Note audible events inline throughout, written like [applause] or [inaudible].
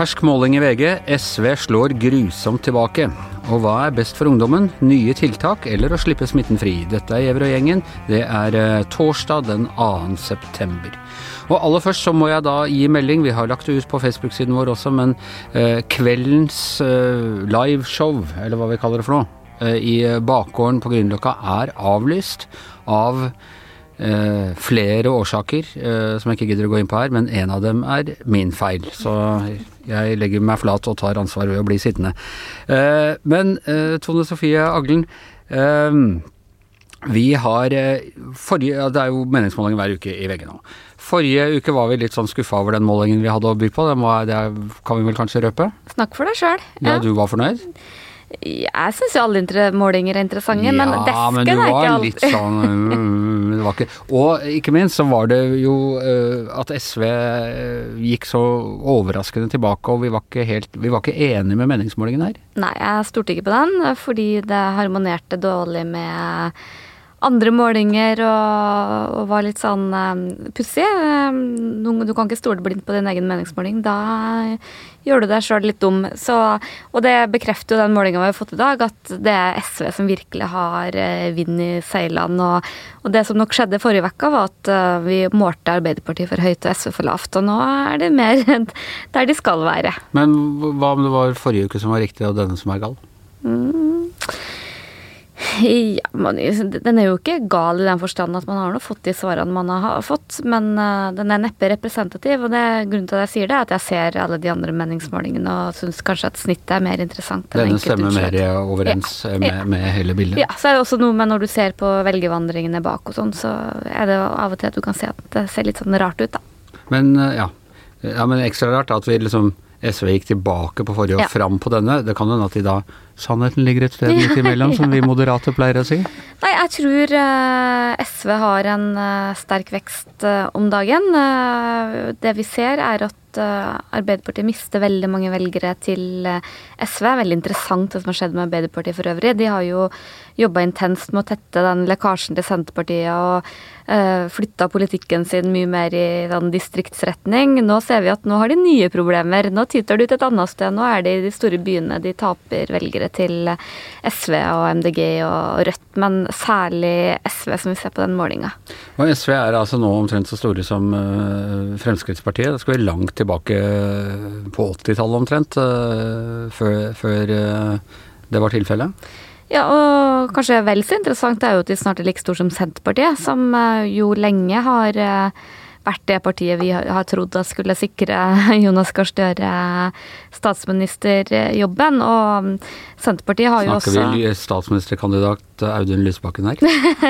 Fersk måling i VG. SV slår grusomt tilbake. Og hva er best for ungdommen? Nye tiltak eller å slippe smitten fri? Dette er Gjever og gjengen. Det er eh, torsdag den 2. september. Og aller først så må jeg da gi melding, vi har lagt det ut på Facebook-siden vår også, men eh, kveldens eh, liveshow, eller hva vi kaller det for noe, i bakgården på Grünerløkka er avlyst av Eh, flere årsaker eh, som jeg ikke gidder å gå inn på her, men en av dem er min feil. Så jeg legger meg flat og tar ansvar ved å bli sittende. Eh, men eh, Tone Sofie Aglen, eh, vi har eh, forrige, Det er jo meningsmåling hver uke i VG nå. Forrige uke var vi litt sånn skuffa over den målingen vi hadde å by på. Det, må, det kan vi vel kanskje røpe? Snakk for deg sjøl. Ja. ja, du var fornøyd? Jeg syns jo alle målinger er interessante, ja, men desken men er ikke alt. litt sånn [laughs] mm, det var ikke. Og ikke minst så var det jo uh, at SV uh, gikk så overraskende tilbake, og vi var ikke helt Vi var ikke enige med meningsmålingen her. Nei, jeg stolte ikke på den, fordi det harmonerte dårlig med andre målinger og, og var litt sånn um, pussig. Um, du kan ikke stole blindt på din egen meningsmåling. Da gjør du deg sjøl litt dum. Så, og det bekrefter jo den målinga vi har fått i dag, at det er SV som virkelig har uh, vind i seilene. Og, og, det som nok skjedde forrige uke, var at uh, vi målte Arbeiderpartiet for høyt og SV for lavt. Og nå er det mer [laughs] der de skal være. Men hva om det var forrige uke som var riktig, og denne som er gal? Mm. [laughs] Ja, man, den er jo ikke gal i den forstand at man har nå fått de svarene man har fått, men uh, den er neppe representativ. Og det grunnen til at jeg sier det, er at jeg ser alle de andre meningsmålingene og syns kanskje at snittet er mer interessant. Denne stemmer mer overens ja. med, ja. med, hele bildet? Ja, så er det også noe med når du ser på velgervandringene bak og sånn, så er det av og til at du kan se at det ser litt sånn rart ut, da. Men uh, ja. ja, men ekstra rart at vi liksom SV gikk tilbake på forrige og fram på denne. Det kan hende at de da Sannheten ligger et sted midt imellom, som vi [laughs] moderate pleier å si? Nei, jeg tror uh, SV har en uh, sterk vekst uh, om dagen. det vi ser, er at Arbeiderpartiet mister veldig mange velgere til SV. Veldig interessant det som har skjedd med Arbeiderpartiet for øvrig. De har jo jobba intenst med å tette den lekkasjen til Senterpartiet og uh, flytta politikken sin mye mer i den distriktsretning. Nå ser vi at nå har de nye problemer. Nå tyter det ut et annet sted. Nå er det i de store byene de taper velgere til SV og MDG og Rødt, men særlig SV, som vi ser på den målinga. Og SV er altså nå omtrent så store som uh, Fremskrittspartiet. Da skal vi langt tilbake på 80-tallet omtrent, uh, før, før det var tilfellet. Ja, og kanskje vel så interessant er jo at de snart er like store som Senterpartiet, som jo lenge har vært det partiet vi har trodd at skulle sikre [laughs] Jonas Gahr Støre statsministerjobben. Og Senterpartiet har jo også Snakker vi statsministerkandidat Audun Lysbakken her?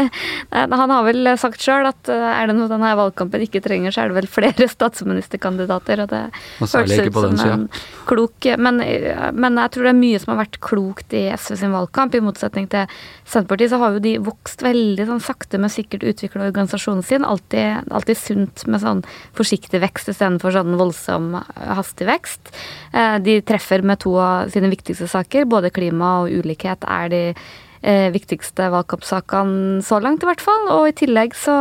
[laughs] Han har vel sagt sjøl at eh, er det noe denne valgkampen ikke trenger, så er det vel flere [laughs] statsministerkandidater. Og det høres ut som en klok men, men, jeg tror det er mye som har vært klokt i SV sin valgkamp. I motsetning til Senterpartiet så har jo de vokst veldig sånn sakte, men sikkert utvikla organisasjonen sin. Alltid, alltid sunt med sånn forsiktig vekst istedenfor sånn voldsom hastig vekst. Eh, de treffer med to av sine viktigste saker. Både klima og ulikhet er de eh, viktigste valgkampsakene så langt, i hvert fall. Og i tillegg så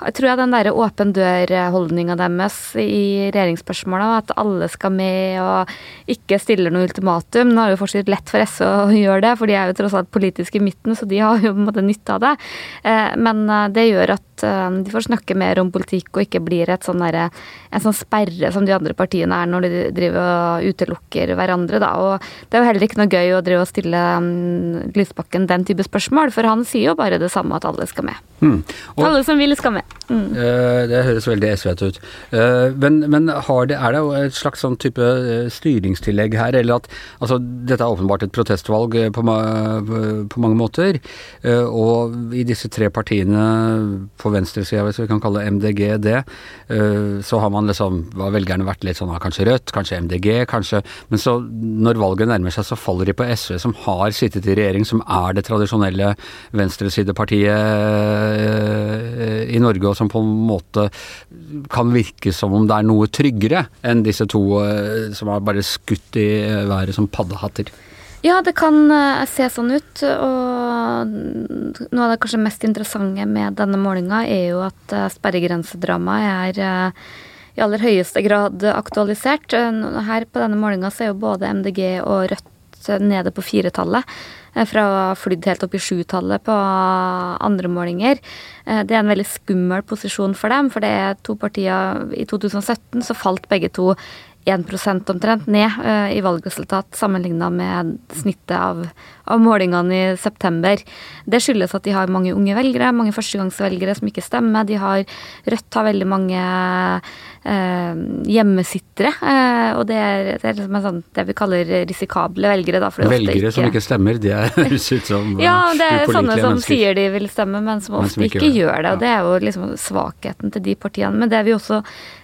tror jeg den derre åpen dør-holdninga deres i regjeringsspørsmåla, at alle skal med og ikke stiller noe ultimatum. Nå er det jo fortsatt lett for SV å gjøre det, for de er jo tross alt politiske i midten, så de har jo på en måte nytte av det. Eh, men eh, det gjør at eh, de får snakke mer om politikk og ikke blir et sånn derre en sånn sperre som de andre partiene er når de driver og utelukker hverandre, da. Og det er jo heller ikke noe gøy å drive og stille um, Lysbakken den type spørsmål, for han sier jo bare det samme, at alle skal med. Mm. Og, alle som vil, skal med. Mm. Uh, det høres veldig SV-ete ut. Uh, men, men det, er det et slags sånn type uh, styringstillegg her, eller at altså, Dette er åpenbart et protestvalg på, ma på mange måter, og i disse tre partiene på venstresida, hvis vi kan kalle MDG det, så har man liksom har velgerne vært litt sånn kanskje Rødt, kanskje MDG, kanskje Men så når valget nærmer seg, så faller de på SV, som har sittet i regjering, som er det tradisjonelle venstresidepartiet i Norge, og som på en måte kan virke som om det er noe tryggere enn disse to eh, som har bare skutt i været som paddehatter. Ja, det kan se sånn ut. Og noe av det kanskje mest interessante med denne målinga er jo at sperregrensedramaet er i aller høyeste grad aktualisert. Her på denne målinga så er jo både MDG og Rødt nede på firetallet. Eh, fra å ha flydd helt opp i sjutallet på andre målinger. Eh, det er en veldig skummel posisjon for dem, for det er to partier I 2017 så falt begge to 1 omtrent ned uh, i valgresultat sammenligna med snittet av, av, målingene i september. Det skyldes at de har mange unge velgere, mange førstegangsvelgere som ikke stemmer. De har, Rødt har veldig mange hjemmesittere, uh, og det er, det er liksom sånn, det vi kaller risikable velgere. Da, velgere ikke, som ikke stemmer, det [laughs] høres ut som Ja, det er sånne som mennesker. sier de vil stemme, men som ofte men som ikke, ikke, gjør det. Og det er jo liksom svakheten til de partiene. Men det vi også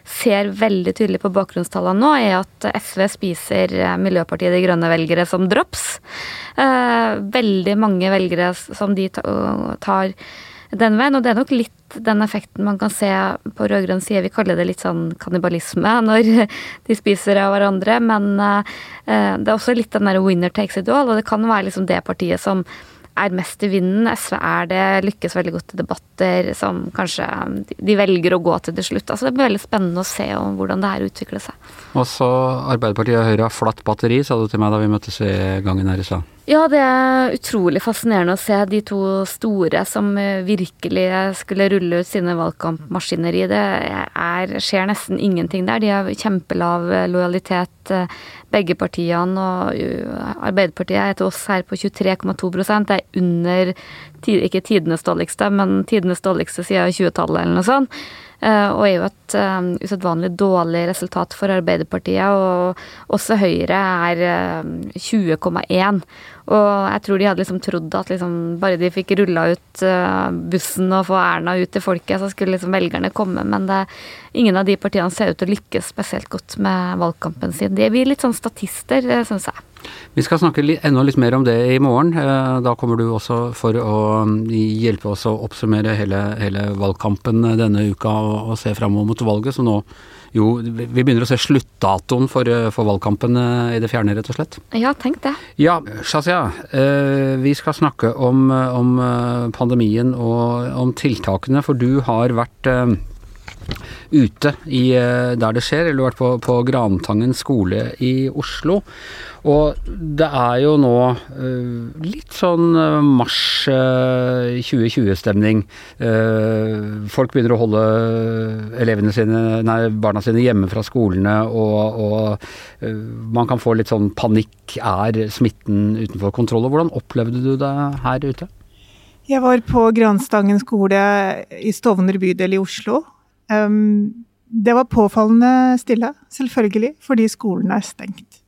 ser veldig tydelig på bakgrunnstallene nå, er at SV spiser eh, Miljøpartiet De Grønne-velgere som drops. Eh, veldig mange velgere som de tar den veien, og det er nok litt den effekten man kan se på rød-grønn side. Vi kaller det litt sånn kannibalisme [laughs] når de spiser av hverandre, men eh, det er også litt den der winner takes it all, og det kan være liksom det partiet som er mest i vinden. SV er det, lykkes veldig godt i debatter som kanskje de velger å gå til til slutt. Altså Det blir veldig spennende å se hvordan det her utvikler seg. Og så Arbeiderpartiet og Høyre har flatt batteri, sa du til meg da vi møttes i gangen her i stad. Ja, det er utrolig fascinerende å se de to store som virkelig skulle rulle ut sine valgkampmaskineri. Det er, skjer nesten ingenting der. De har kjempelav lojalitet, begge partiene. Og Arbeiderpartiet er til oss her på 23,2% Det er under, ikke tidenes dårligste, men tidenes dårligste siden 20-tallet eller noe sånt. Eh, og er jo et usedvanlig dårlig resultat for Arbeiderpartiet. Og også Høyre er 20,1. Og jeg tror de hadde liksom trodd at liksom bare de fikk rulla ut uh, bussen og få Erna ut til folket, så skulle liksom velgerne komme. Men det, ingen av de partiene ser ut til å lykkes spesielt godt med valgkampen sin. De blir litt sånn statister, syns jeg. Vi skal snakke enda litt mer om det i morgen. Eh, da kommer du også for å mm, hjelpe oss å oppsummere hele, hele valgkampen denne uka og se framover mot valget, som nå jo Vi begynner å se sluttdatoen for, eh, for, valgkampen eh, i det fjerne, rett og slett. Ja, tenk det. Ja, Shazia. Vi skal snakke om, om pandemien og om tiltakene, for du har vært ute i, der det skjer, eller vært på, på Grantangen skole i Oslo. Og det er jo nå uh, litt sånn uh, mars uh, 2020-stemning. folk begynner å holde elevene sine, nei, barna sine hjemme fra skolene, og, og man kan få litt sånn panikk. Er smitten utenfor kontroll? Og hvordan opplevde du det her ute? Jeg var på Granstangen skole i Stovner bydel i Oslo. Det var påfallende stille, selvfølgelig, fordi skolen er stengt.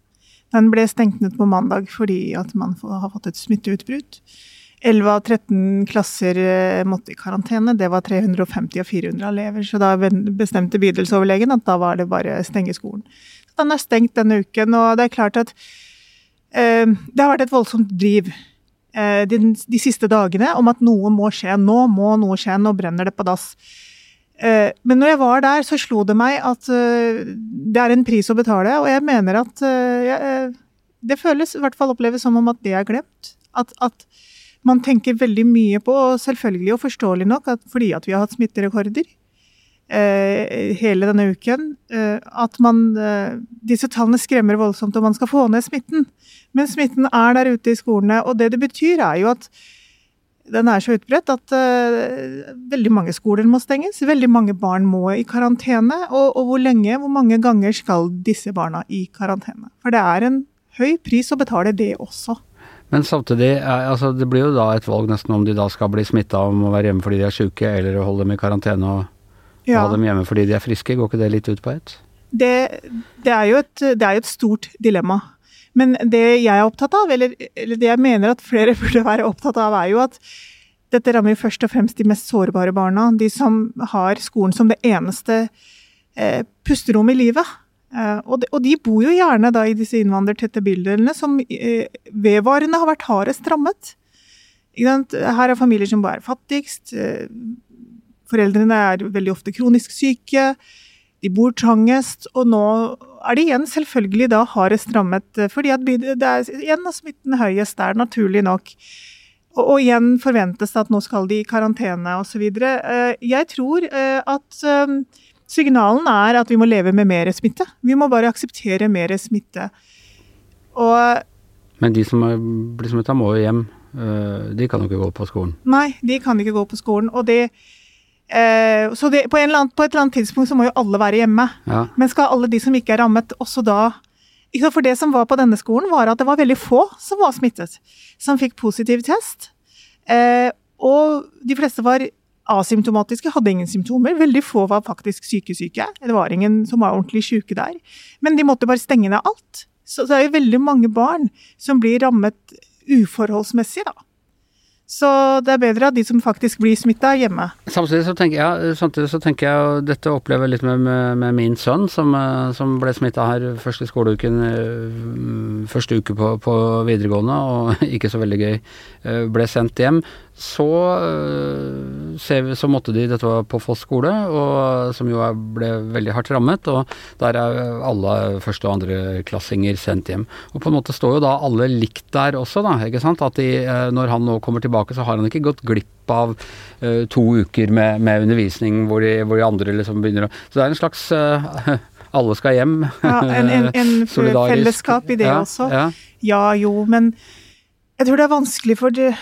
Den ble stengt ned på mandag fordi at man har fått et smitteutbrudd. 11 av 13 klasser eh, måtte i karantene. Det var 350 av 400 elever. Så da bestemte bydelsoverlegen at da var det bare å stenge skolen. Så den er stengt denne uken, og det er klart at eh, det har vært et voldsomt driv eh, de, de, siste dagene om at noe må skje. Nå må noe skje, nå brenner det på dass. Eh, men når jeg var der, så slo det meg at eh, det er en pris å betale, og jeg mener at eh, Det føles, i hvert fall oppleves som om at det er glemt. At, at man tenker veldig mye på, og selvfølgelig og forståelig nok, at fordi at vi har hatt smitterekorder hele denne uken, at man Disse tallene skremmer voldsomt, og man skal få ned smitten. Men smitten er der ute i skolene, og det det betyr, er jo at den er så utbredt at uh, veldig mange skoler må stenges. Veldig mange barn må i karantene. Og, og, hvor lenge, hvor mange ganger skal disse barna i karantene? For det er en høy pris å betale det også. Men samtidig, altså, det blir jo da et valg nesten om de da skal bli smitta om å være hjemme fordi de er syke, eller å holde dem i karantene og ja. ha dem hjemme fordi de er friske. Går ikke det litt ut på ett? Det, det, er jo et, det er jo et stort dilemma. Men det jeg er opptatt av, eller, eller, det jeg mener at flere [laughs] burde være opptatt av, er jo at dette rammer først og fremst de mest sårbare barna. De som har skolen som det eneste eh, pusterommet i livet. Eh, og, de, og, de, bor jo gjerne da i disse innvandrertette bydelene som eh, vedvarende har vært hardest rammet. Her er familier som bare er fattigst. Eh, foreldrene er veldig ofte kronisk syke. De bor trangest, og nå er det igjen selvfølgelig da hardest rammet, eh, fordi at det er igjen er smitten høyest der, naturlig nok. Og, og igjen forventes det at nå skal de i karantene osv. Uh, jeg tror uh, at signalen er at vi må leve med mer smitte. Vi må bare akseptere mer smitte. Og Men de som blir smitta, må jo hjem. De kan jo ikke gå på skolen? Nei, de kan ikke gå på skolen. Og det Eh, så det, på, annen, på, et eller annet tidspunkt så må jo alle være hjemme. Ja. Men skal alle de som ikke er rammet, også da For det som var på denne skolen, var at det var veldig få som var smittet. Som fikk positiv test. Eh, og de fleste var asymptomatiske, hadde ingen symptomer. Veldig få var faktisk sykesyke. Det var ingen som var ordentlig syke der. Men de måtte bare stenge ned alt. Så det er jo veldig mange barn som blir rammet uforholdsmessig, da. Så det er bedre at de som faktisk blir smitta, er hjemme. Samtidig så tenker jeg, samtidig så tenker jeg og dette opplever jeg litt med, med, med, min sønn, som, eh, som ble smitta her første skoleuken, eh, første uke på, på videregående, og [laughs] ikke så veldig gøy, eh, ble sendt hjem så, vi, så måtte de, dette var på Foss skole, og, som jo ble veldig hardt rammet, og der er alle første- og andreklassinger sendt hjem. Og på en måte står jo da alle likt der også, da. ikke sant? At de, eh, når han nå kommer tilbake, så har han ikke gått glipp av uh, to uker med, med undervisning hvor de, hvor de, andre liksom begynner å Så det er en slags uh, [laughs] alle skal hjem. Ja, en, en, [laughs] en fellesskap i det ja, også. Ja. ja jo, men jeg tror det er vanskelig for det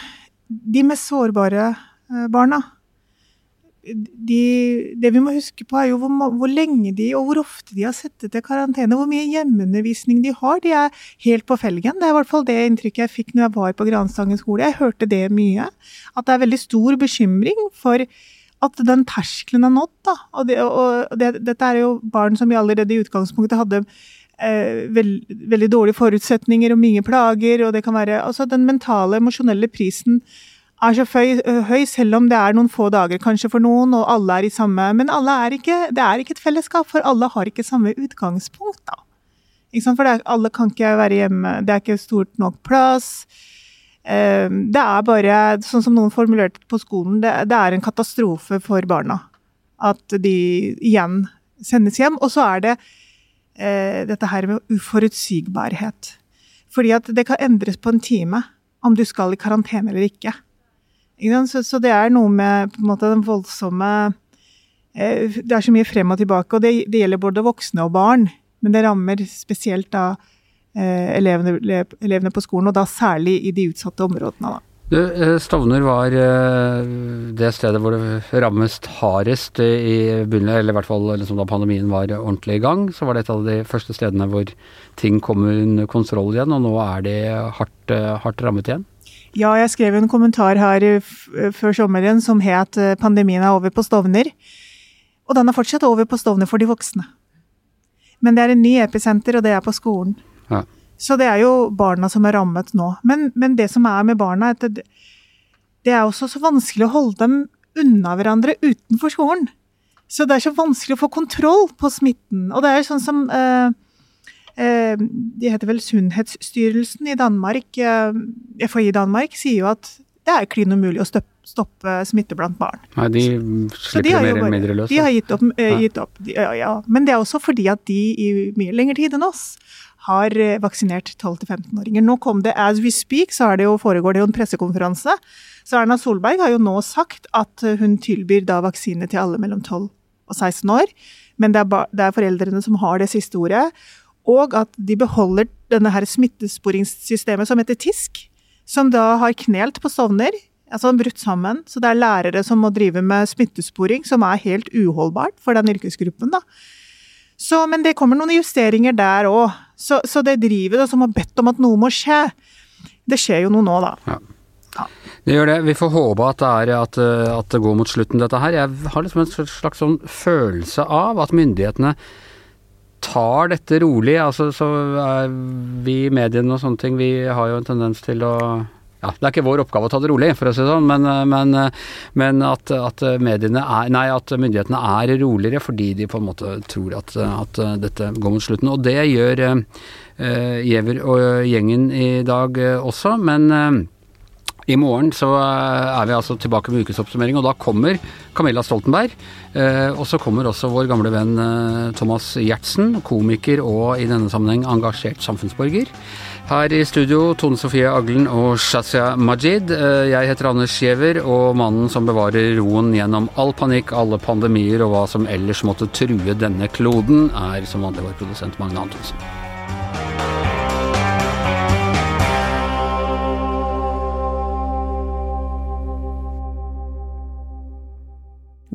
de mest sårbare eh, barna de, Det vi må huske på, er jo hvor, hvor, lenge de og hvor ofte de har sittet i karantene. Hvor mye hjemmeundervisning de har. De er helt på felgen. Det er i hvert fall det inntrykket jeg fikk når jeg var på Granstangen skole. Jeg hørte det mye. At det er veldig stor bekymring for at den terskelen er nådd. Da. Og, det, og det, dette er jo barn som vi allerede i utgangspunktet hadde veld, veldig dårlige forutsetninger og mye plager. og det kan være, altså Den mentale, emosjonelle prisen er så høy, høy, selv om det er noen få dager kanskje for noen, og alle er i samme Men er ikke, det er ikke et fellesskap, for alle har ikke samme utgangspunkt. da. For er, alle kan ikke være hjemme, det er ikke stort nok plass. Eh, det er bare, sånn som noen formulerte på skolen, det, det er en katastrofe for barna. At de igjen sendes hjem. Og så er det eh, dette her med uforutsigbarhet. Fordi at det kan endres på en time om du skal i karantene eller ikke. så, det er noe med måte den voldsomme eh, Det er så mye frem og tilbake, og det, det, gjelder både voksne og barn. Men det rammer spesielt da eh, elevene, elevene, på skolen, og da særlig i de utsatte områdene. da. Du, eh, Stovner var eh, det stedet hvor det rammes hardest i bunnen, eller i hvert fall liksom da pandemien var ordentlig i gang. Så var det et av de første stedene hvor ting kom under kontroll igjen, og nå er det hardt, eh, hardt rammet igjen? Ja, jeg skrev en kommentar her før sommeren som het 'Pandemien er over på Stovner'. Og den er fortsatt over på Stovner for de voksne. Men det er en ny episenter, og det er på skolen. Ja. Så det er jo barna som er rammet nå. Men, men det som er med barna, er at det, er også så vanskelig å holde dem unna hverandre utenfor skolen. Så det er så vanskelig å få kontroll på smitten. Og det er sånn som eh, eh, De heter vel Sunnhetsstyrelsen i Danmark, eh, FHI Danmark, sier jo at det er klin umulig å stoppe, stoppe smitte blant barn. Nei, de slipper mer eller mindre løs. De har gitt opp. Eh, gitt opp. De, ja, ja. Men det er også fordi at de i mye lengre tid enn oss har eh, vaksinert 12-15-åringer. Nå kom det as we speak, så det jo, foregår det jo en pressekonferanse. Så Erna Solberg har jo nå sagt at eh, hun tilbyr da vaksine til alle mellom 12 og 16 år. Men det er, det er foreldrene som har det siste ordet. Og at de beholder denne her smittesporingssystemet som heter TISK, som da har knelt på Stovner. Altså brutt sammen. Så det er lærere som må drive med smittesporing, som er helt uholdbart for den yrkesgruppen. da. Så, men det kommer noen justeringer der òg. Så, så, det driver da, som har bedt om at noe må skje, det skjer jo noe nå, da. Ja. Ja. Det gjør det. Vi får håpe at det, er, at, at det går mot slutten, dette her. Jeg har liksom en slags sånn følelse av at myndighetene tar dette rolig. Altså, så er vi i mediene og sånne ting, vi har jo en tendens til å ja, Det er ikke vår oppgave å ta det rolig, for å si det sånn, men, men, men at, at, mediene er, nei, at myndighetene er roligere fordi de på en måte tror at, at dette går mot slutten. Og det gjør uh, og gjengen i dag også, men i morgen så er vi altså tilbake med ukesoppsummering, og da kommer Camilla Stoltenberg. og så kommer også vår gamle venn Thomas Gjertsen, komiker og i denne sammenheng engasjert samfunnsborger. Her i studio Tone Sofie Aglen og Shazia Majid. Eh, jeg heter Anders Giæver, og mannen som bevarer roen gjennom all panikk, alle pandemier og hva som ellers måtte true denne kloden, er som vanlig vår produsent Magne Antonsen.